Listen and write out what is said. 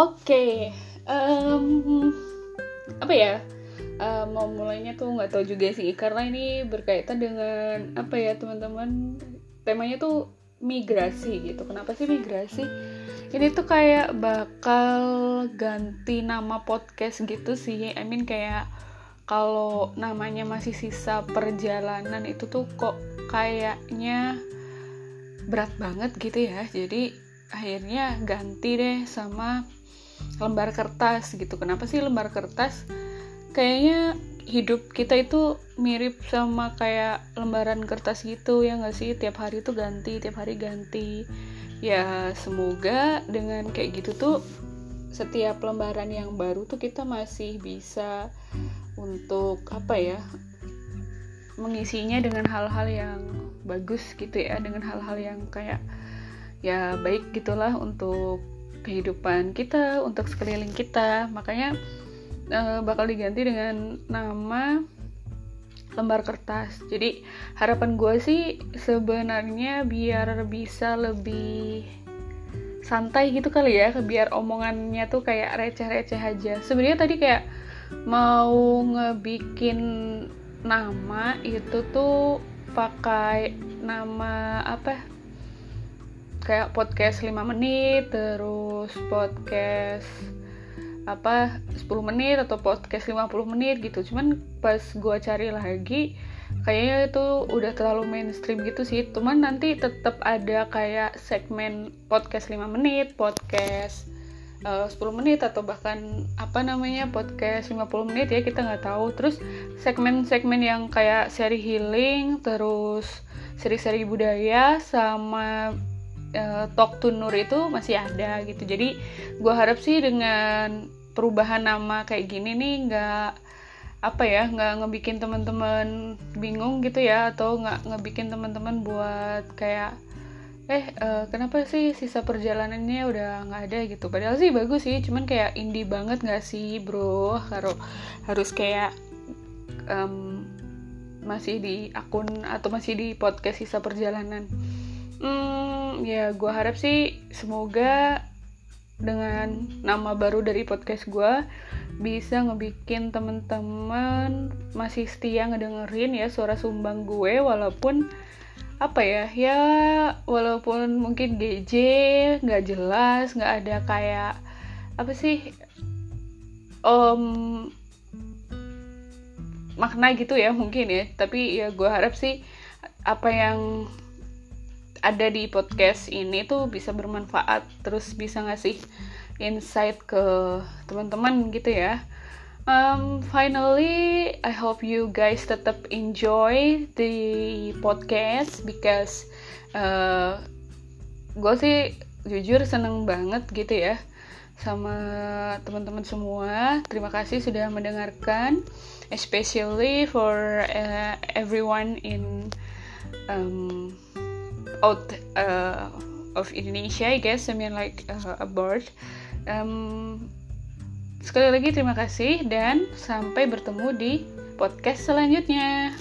Oke, um, apa ya? Uh, mau mulainya tuh nggak tahu juga sih, karena ini berkaitan dengan apa ya teman-teman? Temanya tuh migrasi gitu. Kenapa sih migrasi? Ini tuh kayak bakal ganti nama podcast gitu sih. I mean kayak kalau namanya masih sisa perjalanan itu tuh kok kayaknya berat banget gitu ya. Jadi akhirnya ganti deh sama lembar kertas gitu. Kenapa sih lembar kertas? Kayaknya hidup kita itu mirip sama kayak lembaran kertas gitu ya nggak sih? Tiap hari tuh ganti tiap hari ganti. Ya semoga dengan kayak gitu tuh setiap lembaran yang baru tuh kita masih bisa untuk apa ya mengisinya dengan hal-hal yang bagus gitu ya dengan hal-hal yang kayak ya baik gitulah untuk kehidupan kita untuk sekeliling kita. Makanya uh, bakal diganti dengan nama lembar kertas. Jadi harapan gue sih sebenarnya biar bisa lebih santai gitu kali ya biar omongannya tuh kayak receh-receh aja. Sebenarnya tadi kayak mau ngebikin nama itu tuh pakai nama apa kayak podcast 5 menit terus podcast apa 10 menit atau podcast 50 menit gitu. Cuman pas gue cari lagi kayaknya itu udah terlalu mainstream gitu sih. Cuman nanti tetap ada kayak segmen podcast 5 menit podcast uh, 10 menit atau bahkan apa namanya podcast 50 menit ya kita nggak tahu. Terus segmen-segmen yang kayak seri healing terus seri-seri budaya sama uh, Talk to Nur itu masih ada gitu. Jadi gue harap sih dengan perubahan nama kayak gini nih nggak apa ya nggak ngebikin teman-teman bingung gitu ya atau nggak ngebikin teman-teman buat kayak eh uh, kenapa sih sisa perjalanannya udah nggak ada? gitu. Padahal sih bagus sih cuman kayak indie banget nggak sih bro? Harus harus kayak um, masih di akun atau masih di podcast sisa perjalanan. Hmm, ya gue harap sih semoga dengan nama baru dari podcast gue bisa ngebikin temen-temen masih setia ngedengerin ya suara sumbang gue walaupun apa ya ya walaupun mungkin GJ nggak jelas nggak ada kayak apa sih um, makna gitu ya mungkin ya. Tapi ya gue harap sih apa yang ada di podcast ini tuh bisa bermanfaat. Terus bisa ngasih insight ke teman-teman gitu ya. Um, finally I hope you guys tetap enjoy the podcast because uh, gue sih jujur seneng banget gitu ya sama teman-teman semua. Terima kasih sudah mendengarkan especially for uh, everyone in um, out uh, of Indonesia I guess I mean like uh, abroad. Um, sekali lagi terima kasih dan sampai bertemu di podcast selanjutnya